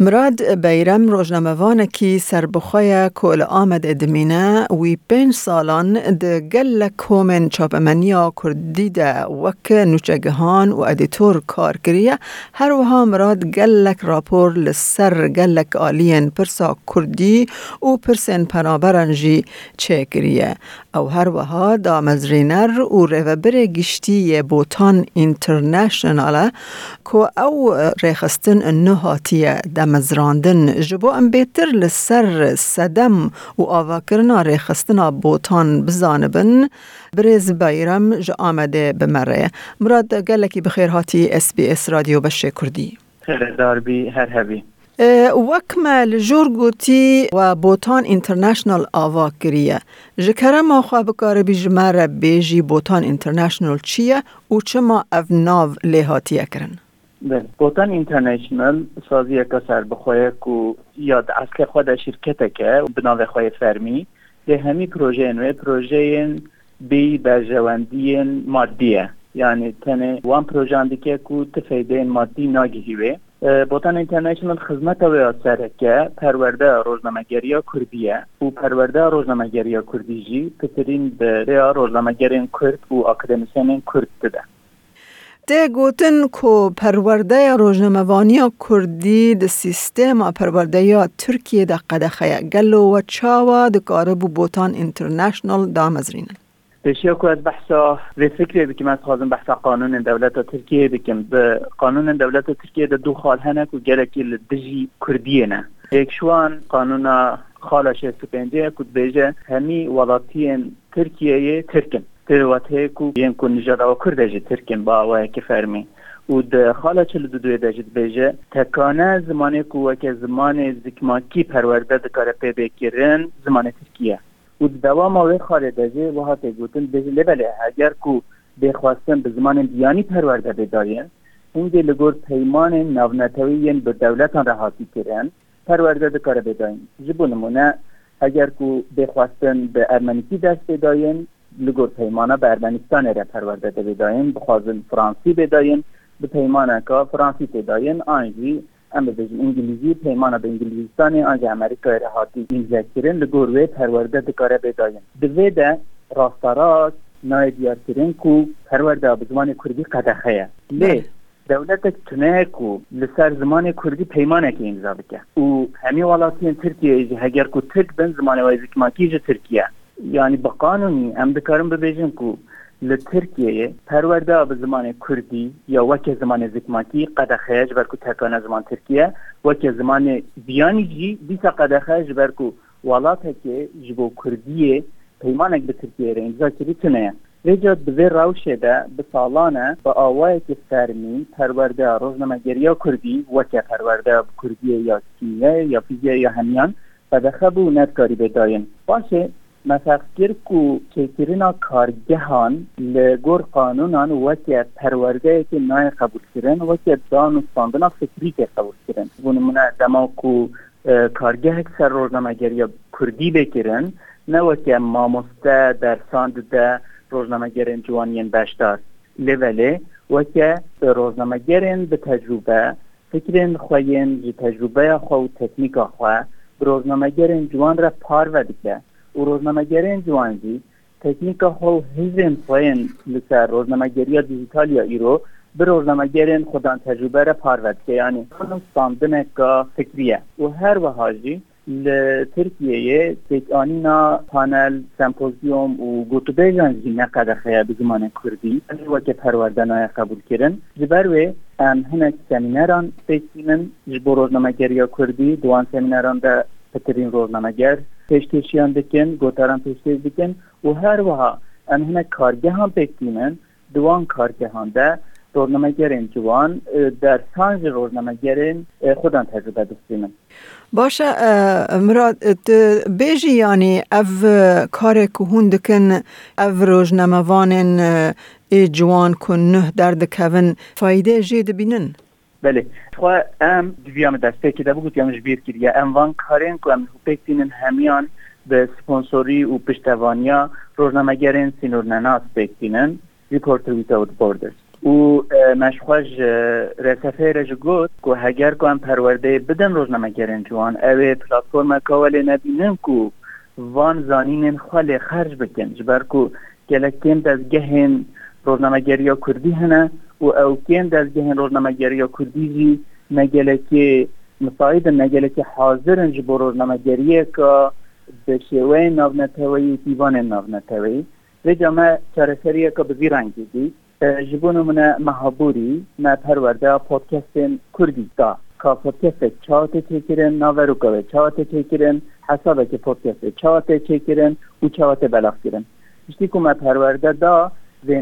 مراد بیرم روزنامه‌وانه کی سربخوی کل آمد ادمینه وی پنج سالان ده گل کومن چاپمنیا کردی ده وک نوچگهان و کریه هر وها مراد گلک راپور لسر گلک آلین پرسا کردی و پرسن پنابرنجی چه کریه او هر وها و ریوبر گشتی بوتان اینترنشناله که او ریخستن مزراندن جبو ام بیتر لسر سدم و آواکرنا ریخستنا بوتان بزانبن. برز بایرم جا آمده بمره. مراد گلکی بخیر هاتی اس بی اس رادیو بشه کردی. خیر داربی هر هبی وکمل جور گوتی و بوتان اینترنشنال آوا کریه جکره ما خواه بکاره بی جمره بیجی بوتان اینترنشنال چیه؟ و چه ما او ناو لیهاتیه بله. بوتان اینترنشنال سازی که سر بخواه که یاد اصل خود شرکت که بناو خواه فرمی ده همی پروژه نوی پروژه بی برجواندی مادیه یعنی تنه وان که که تفیده مادی اینترنشنال خدمت و سره که پرورده روزنامه‌گری کردیه و پرورده روزنامه‌گری کردی جی پترین به ریا روزنامه‌گرین کرد و اکادمیسین کرد ده ده گوتن کو پرورده روزنامه‌وانی کردی د سیستم پرورده یا ترکیه ده قدخه گلو و چاوا د کاربو بوتان اینترنشنال دامزرینن بشیا که از بحثا به فکری بکیم از خواهدن بحثا قانون دولت ترکیه بکیم. به قانون دولت ترکیه ده دو خال هنک و گلکی لدجی کردیه نه. یک شوان قانون خالش سپنجه کد بیجه همی ولاتین ترکیه ترکن. تروته کو ین کو نجات و کرده ترکن با و که فرمی و د خاله چل دو دوی دجت بیجه تکانه زمانه کو وکه زمان زکماکی پرورده دکاره پی بکرن زمان ترکیه و دوام او خاله دجه و هاته گوتن به لبله اگر کو بخواستن به زمان دیانی پرورده بداین اونجا لگور پیمان نونتوی به دولتان رهاتی کرن پرورده دکاره بداین جبو نمونه اگر کو بخواستن به ارمنیکی دست بداین لگور پیمانه به ارمنستان را پرورده بداین بخوازن فرانسی به پیمانه که فرانسی بداین آنجی ام به انگلیزی پیمانه به انگلیستان آنجا امریکا را هاتی امضا کردن لگور وی پرورده دکاره بداین دوی ده راستاراست نای دیار کردن کو پرورده به زمان کردی قدخه لی دولت تنه کو لسر زمان کردی پیمانه که امضا بکه. و همی ولاتین ترکیه هگر کو ترک بن زمان وایزی کماکی yani به قانونی ام دکارم ببیجن کو لترکیه پرورده به زمان کردی یا وک زمان زکماکی قد خیج برکو تکانه زمان ترکیه وک زمان بیانی جی دیسا قد خیج برکو ولاته که جبو کردیه پیمانک به ترکیه را امضا کردی تونه رجا دوی روشه ده به سالانه با آوای که فرمی پرورده روزنامه‌گری کردی وکه پرورده کردی یا کیمیه یا فیزیک یا همیان و دخبو ندکاری کو کیکرینا کارگهان لگور قانونان وکی پرورده که نای قبول کردن وکی دانستاندنا فکری که قبول کردن بونمونه دما کو کارگه سر روزنامه‌گری کردی بکرن نه وکی ماموسته درساند ده روزنامه‌گرین جوانین بشدار. لوله وکی روزنامه‌گرین به تجربه فکرین خوین تجربه خو و خو روزنامه‌گرین جوان را پارو دیگه و روزنامه‌گری جوانجی تکنیک هو هیزن پوین لسر روزنامه‌گری دیجیتال یا ایرو به روزنامه‌گرین خودان تجربه را پارود که یعنی ساندن که فکریه. و هر وهاجی لترکیه تکانینا پانل سمپوزیوم و گوتوبه جانجی نقد خیه به زمان کردی. و که پروردن قبول کردن جبر و ام هنک سمینران پیسینن جبو روزنامه‌گری کردی دوان سمینران ده پترین روزنامه‌گر پێشکەشیان دەکەن گۆتاران پێشکەش دەکەن و هەروەها ئەم هەنە کارگەهان پێکتینن دوان کارگەهاندا روزنامهگرین جوان در سانج روزنامهگرین خودان تجربه دستینن باشه مراد بیجی یعنی او کار که هون دکن او روزنامهوانین جوان کن نه درد کون. فایده جید بله. خو ام دویام دسته که دبو گوت یامش بیر کردیا ام وان کارین کو ام پکتینن همیان به سپانسوری و پشتوانیا روزنامه‌گرین سینور نناس پکتینن ریپورتر ویتاوت بوردرز و مشخوش رسفه رج که هگر که پرورده بدن روزنامه گرن جوان اوه پلاتفورم کاوله نبینن که وان زانین خال خرج بکن جبر که روزنامه کردی هنه و او کیم دزگهن روزنامه گریا کردی جی نگلکی مساعد نگلکی حاضرن جبو روزنامه گریه که به شیوه ناونتوی و دیوان ناونتوی و جامعه چارسریه که بزی رنگی دی جبون من مهابوری ما پرورده پودکست کردی دا. چاوت چکرن ناورو که چاوت چکرن حسابه که پودکست چاوت چکرن و کرن اشتی که ما پرورده دا و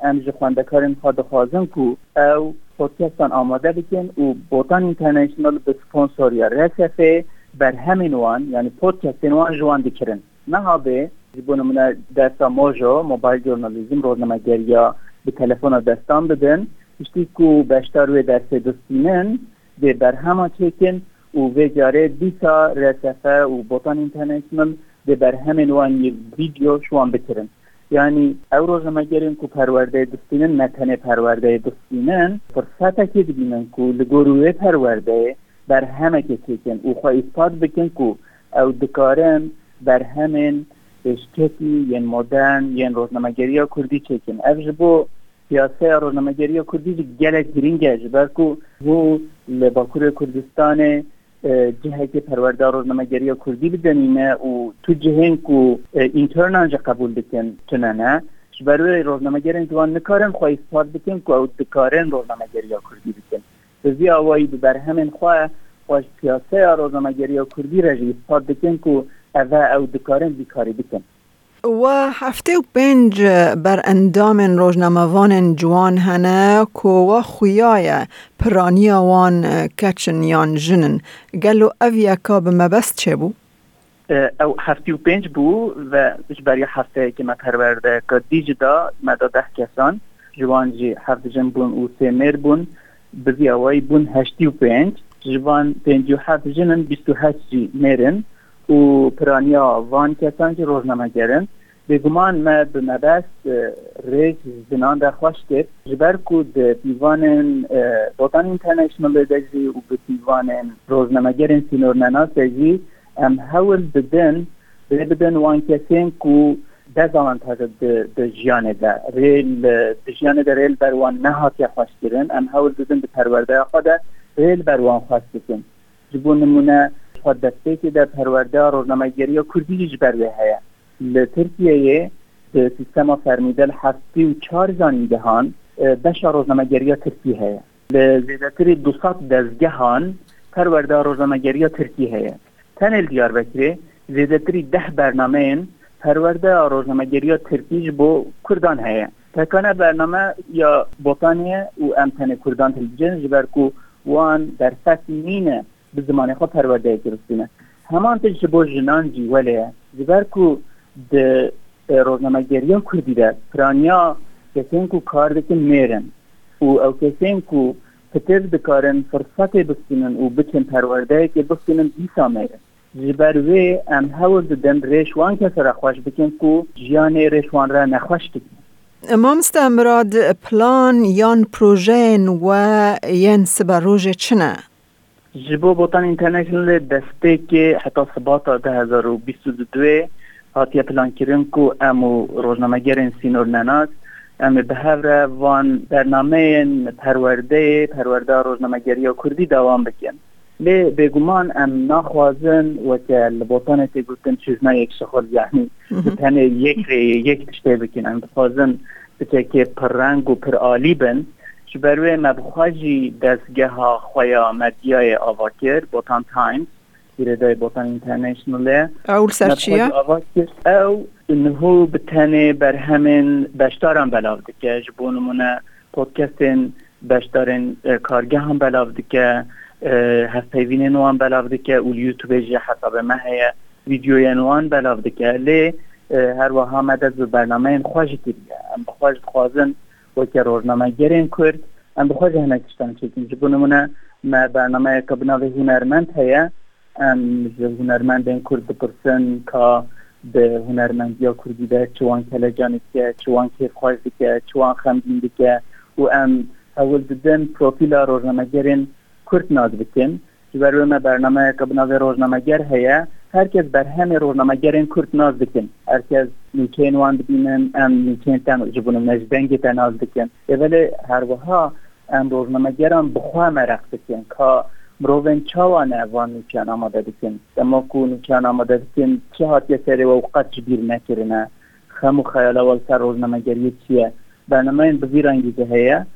امج خواندکارن خواهد خوازن که او پودکستان آماده بکن و بوتان اینترنشنال به سپونسور یا رسفه بر همین وان یعنی پودکست وان جوان دکرن نه ها به جبون من درسا موجو موبایل جورنالیزم روزنامه یا به تلفن دستان بدن. اشتی که بیشتر روی درس دستینن به بر همه چکن و و جاره دیسا رسفه و بوتان اینترنشنال به بر همین وان ویدیو شوان بکرن. یعنی او روزنامهگرین که پرورده دستینن نتنه پرورده دستینن. فرصت که ببینن که لگروه پرورده بر همه که چکن او خواه اثبات بکن که او دکارن بر همین اشتکی ین مدرن ین روزنامهگری کردی چکن. او جبو سیاسه روزنامهگری کردی گلک گرینگه جبر که او لباکور کردستان جهه که پرورده روزنامهگری کردی بدنینه و تو جهه که اینترنان جا قبول بکن تننه برای روزنامهگرین جوان نکارن خواه اثبات بکن که او دکارن روزنامهگری کردی بکن. بزی آوایی بر همین خواه خواه سیاسه روزنامهگری کردی جی اثبات بکن که اوه او دکارن بیکاری بکن. و هفته و پنج بر اندام روزنامهوان جوان هنه که و خویای پرانی وان کچن یان جنن گلو اویا که به مبست چه بو؟ او هفته و پنج بو و برای هفته که ما پرورده که دیج دا مدا ده کسان جوان جی هفت جن بون و سه مر بون بزی اوای بون هشتی و پنج جوان پنج و هفت جنن بیست و هشت جی مرن و پرانیا وان کسان که روزنامه گرن بگمان ما به مبست ریج زنان در خوش کرد. جبر کود دیوان بوتان اینترنشنال دجی و به دیوان روزنامه گرن سینور نناس دجی ام حول بدن به بدن وان کسین کو دزاوانتاج د ژیان ده ریل د ژیان ده ریل بر وان نه هاتی خوش کرن ام حول بدن به پرورده خود ریل بر وان خوش کرن جبون نمونه دسته که در پرورده روزنامه‌گری یا کردی جبروه هیا لترکیه به سیستم فرمیدل هفتی و چار زانیدهان بش روزنامه‌گری ترکی هیا لزیدتری دو سات دزگهان پرورده روزنامه‌گری ترکی هیا تنل دیار بکری زیدتری ده برنامه پرورده روزنامه‌گری ترکیج بو کردان هیا تکانه برنامه یا بوتانیه و امتن کردان تلویزیون جبر کو وان در سطح مینه به زمان خود پرورده گرفتینه همان تج بو جنان جی ولیه جبر کو د روزنامه‌گری کردی ده پرانیا کسین کو کار دکن میرن. و او کسین کو پتر دکارن فرصت بستینن و بچن که بستینن دیسا میرن. جبر وی ام هول ددن ریشوان کس را خوش بکن کو جیان ریشوان را نخوش بکن امام مراد پلان یان پروژه و ین سبروژه چنه؟ جبو بوتان اینترنشنل دسته که حتی ثبات 2022 هاتیه پلان کرن کو امو روزنامه گرن سینور نناس ام به هر وان برنامه پرورده گری کردی دوام بکن. لی بگمان ام نخوازن و که لبوتان تی گفتن چیز نه یک شخول یعنی تنه یک یک تشته بکن. ام بخوازن بچه که پر و پر آلی بن. چه بروی مبخواجی دستگاه ها خویا مدیای آواکر بوتان تایمز ایرادای بوتان اینترنشنال اول سرچیه او انهو بتنه بر همین بشتارم بلاو دکه. جبو نمونه پودکستین بشتارین کارگه هم بلاو دکه هفپیوین نوان بلاو دکه. اول یوتیوب جه حساب مهه ویدیوی نوان بلاو دکه. لی هر وها مدد برنامه خوش دیگه ام بخواج خوازن و که روزنامه گرین کرد. ام بخواج هنکشتن چکیم جبو نمونه ما برنامه که بناوه هنرمند هیه ام هنرمندین کرد بپرسن که به هنرمندی ها کردی ده چوان کلجان که چوان که که چوان خمدین که و ام اول ددن پروفیل روزنامهگرین کرد ناز بکن. جبرونا برنامه که هیا هرکس بر همه روزنامهگرین کرد ناز بکن. هرکس نیچین وان ببینن ام نیچین تن جبونم نجدنگی تن ناز بکن. ولی هر وها ام روزنامهگران بخواه مرق بکن که مروین چاوانه وان نوچان آماده بکن. دما کو نوچان آماده بکن. چه هاتی سری و اوقات جبیر نکرنه خمو خیال اول سر روزنامهگری چیه؟ برنامه این بزیر انگیزه هیا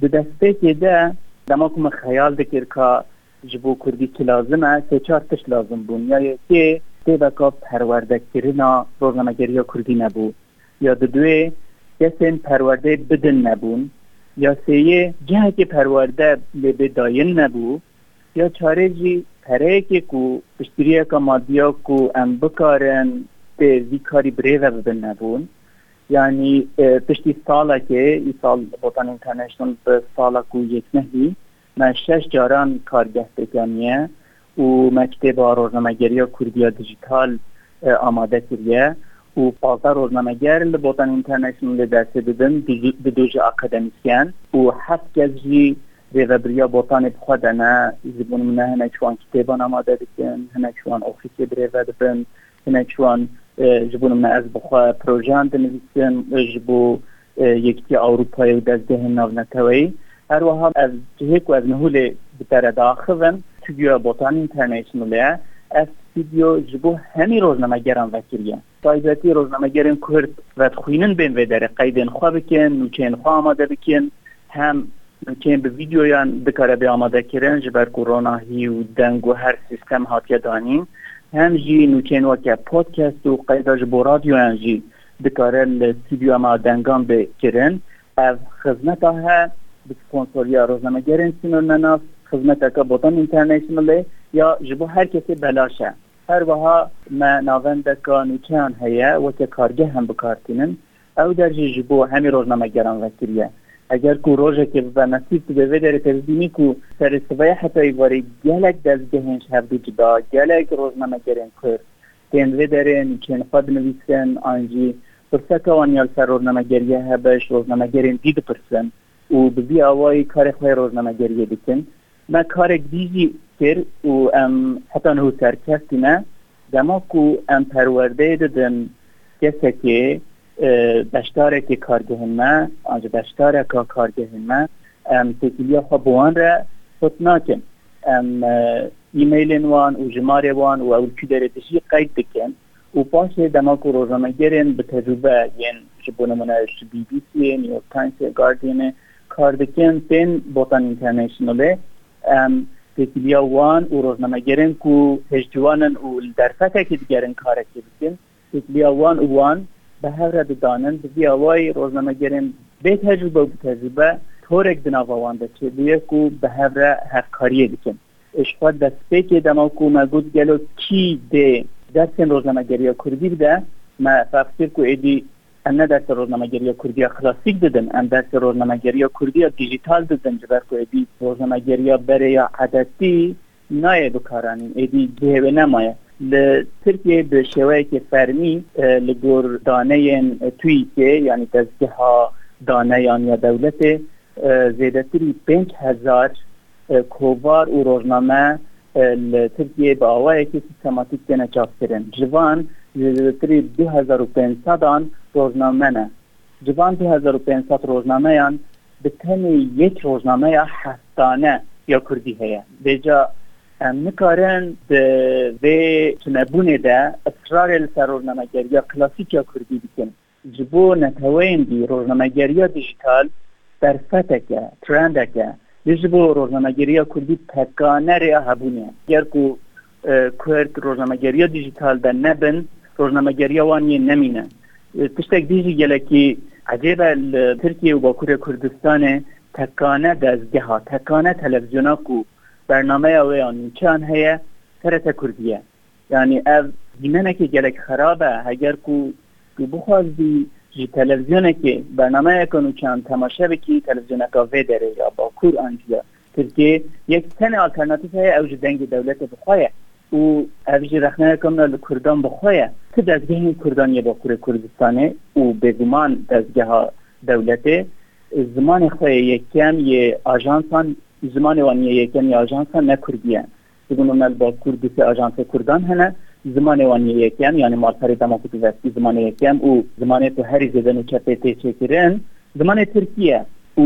به دسته که ده دما کو خیال دکر که جبو کردی که لازمه سه چهار تش لازم بون یا یکی تی بکا پرورده کرنا روزنامهگری کردی نبود. یا دوی کسین پرورده بدن نبون یا سه جهه که پرورده به داین نبود. یا چاره جی پره که کو پشتریه که مادیا کو ام بکارن به وی کاری بریوه ببن نبون یعنی پشتی سالا که ای سال بوتان انترنشنال به سالا کو یک نهی. من شش جاران کارگه بکنیه و مکتب روزنامهگری کردیا دیجیتال آماده کریه و پازده روزنامهگر لبوتان انترنشنال دسته دادن به دوج اکادمیسیان و هفت گزجی ریوبریا بوتان بخوادنه زبون منه هنه چوان کتابان آماده بکن هنه چوان اوفیسی بریوه دبن هنه چوان جبون من از بخوا پروژان دنویسن جبو یکتی اروپای و دزده ناو هر وها از جهک و از نهول بتر داخلن. تیویا بوتان انترنیشنالیه از ویدیو جبو همی روزنامه گران وکریه تایبەتی ڕۆژنامەگەرن کورد ڕەتخوینن بێن وێ دەرە قەیدێن خوا بکەن نوچێن خوا ئامادە بکەن هەم نوچێن بە ویددیۆیان بکارە بێ ئامادەکردن ji ber کۆرۆناهی و دەنگ و هەر سیستەم هاتیە دانین هم جی نوچێن وەکە پۆتکەست و قەیدا ji بۆ رادیۆیان جی دکارە لە سیدیو ئەما دەنگان بکردن. ev bi sponsoriya rojnamegerên sînor nenav xizmeteka botan internationalê ya ji bo her kesê belaş e her wiha me navendeka nûçeyan heye weke kargeh hem bikartînin ew derjî ji bo hemî rojnamegeran vekiriye eger ku rojekê ve nesîb tu vê derê tevbînî ku serîsivaya hetayî warî gelek dezgehên hevdû cida gelek rojnamegerên kur tên vê derê nûçên xwe dinivîsin an jî pirseka wan yal ser rojnamegeriye hebeş rojnamegerên dî dipirsin û bi vî awayî او بزی آوای کار خوی روزنامه گریه بکن. ما کار دیجی کر و ام حتی نهو سرکستی نه. دما که ام پرورده دادن کسی که بشتاره که کار دهن ما آنجا بشتاره که کار دهن ما ام تکیلی خواه بوان را خود ناکن. ام وان و جمار وان و اول که داره تشی قید دکن و پاشه دما که روزنامه گرن به تجربه یعن شبونه منعش بی بی سی نیوک تانسی گاردینه kar dikin tên botan internationalê em têkiliya wan û rojnamegerên ku hejciwanin û derfetekî digerin karekê dikin têkiliya wan û wan به هر دانن. به اوای روزنامه‌گرین به تجربه و تجربه تورک دناوان ده چه بیه کو به هر هر کاری دکن اشخوا دست که دما کو مگود گلو کی ده درسن روزنامه‌گری کردی ده ما فکر کو ایدی نه درس روزنامه‌گری کردی کلاسیک دیدن ان درس روزنامه‌گری کردی دیجیتال دیدن چې بر کوی دی روزنامه‌گری بره یا عددی کارانی ای دی به نه ما ترکیه به شوی کې فرمی ل ګور دانه توی کې یعنی تزکیه دانه یا دولت زیدتری 5000 کووار او روزنامه ترکیه با آوائی که سیستماتیک دینا چاپ کرن جوان زیدتری 2500 روزنامه نه جوان دو هزار و پینسات روزنامه یان به تنه یک روزنامه یا هستانه یا کردی هیا بجا نکارن به وی تنبونه ده اصرار سر روزنامه گریا کلاسیک یا کردی بکن جبو نتوین دی روزنامه گریا دیجیتال برفتک یا ترندک یا جبو روزنامه گریا کردی پکانه ریا هبونه. گر کو کرد روزنامه گریا دیجیتال ده نبن روزنامه گریا وانی نمینه. تشتک دیجی گلی که عجیب ترکیه و باکور کردستان تکانه دزگه ها تکانه تلویزیون ها کو برنامه اوی آنچان هیه ترت کردیه. یعنی او دیمنه که گلی که خرابه. هگر کو تو بخواستی جی تلویزیون که برنامه اکنو چان تماشه بکی تلویزیون ها که داره یا باکور آنجیه ترکیه یک تن آلترناتیف هیه او جدنگ دولت بخواه. Û ev jî rexneyekomna li Kurdan bixwaye ti dezgehên Kurdan yê Bakurê Kurdistanê û bêguman dezgeha dewletê زمان خواه یکم یه آژانسان زمان وانی یکم یه آژانسان نه کردیه بگونم مل با کردی سه آژانس کردان هنه زمان وانی یکم یعنی مالساری دماکوتی وستی زمان یکم و زمان تو هری زدن و چپه تی زمان ترکیه. و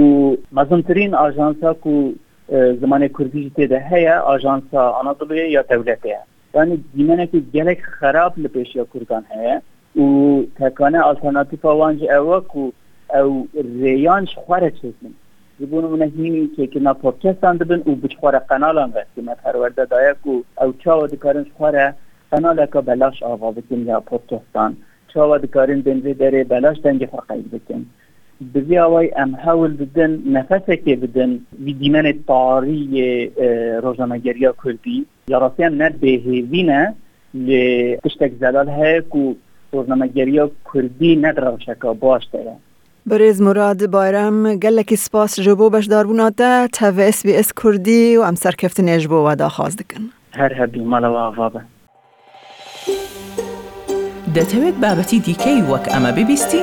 مزمترین آژانسا که زمان کردی تیده هیا آژانسا آنادولویه یا دولته yani dîmenekî gelek xerab li pêşiya Kurdan heye û tekane alternatîfa wan ji ew e ku ew rêyan ji xwe re çêkin ji bo min hînî çêkirina podcastan dibin û bi xwe re qenalan vestî me perwerde daye ku ew çawa dikarin ji xwe re qenaleka بزی اوای ام حول بدن نفسه که بدن. وی دیمن تاری روزنامه‌گری کردی. یا راستیان نه بهیوینه لپشتک زلال های که روزنامه‌گری کردی نداره شکا باش داره. بریز مراد بایرم گلکی سپاس جبو باش داربوناته تا و اس بی اس کردی و ام سرکفت نجبو و دا خواست دکن. هر هبی مالا و آفابه دەتەوێت بابەتی دیکەی وەک ئەمە ببیستی؟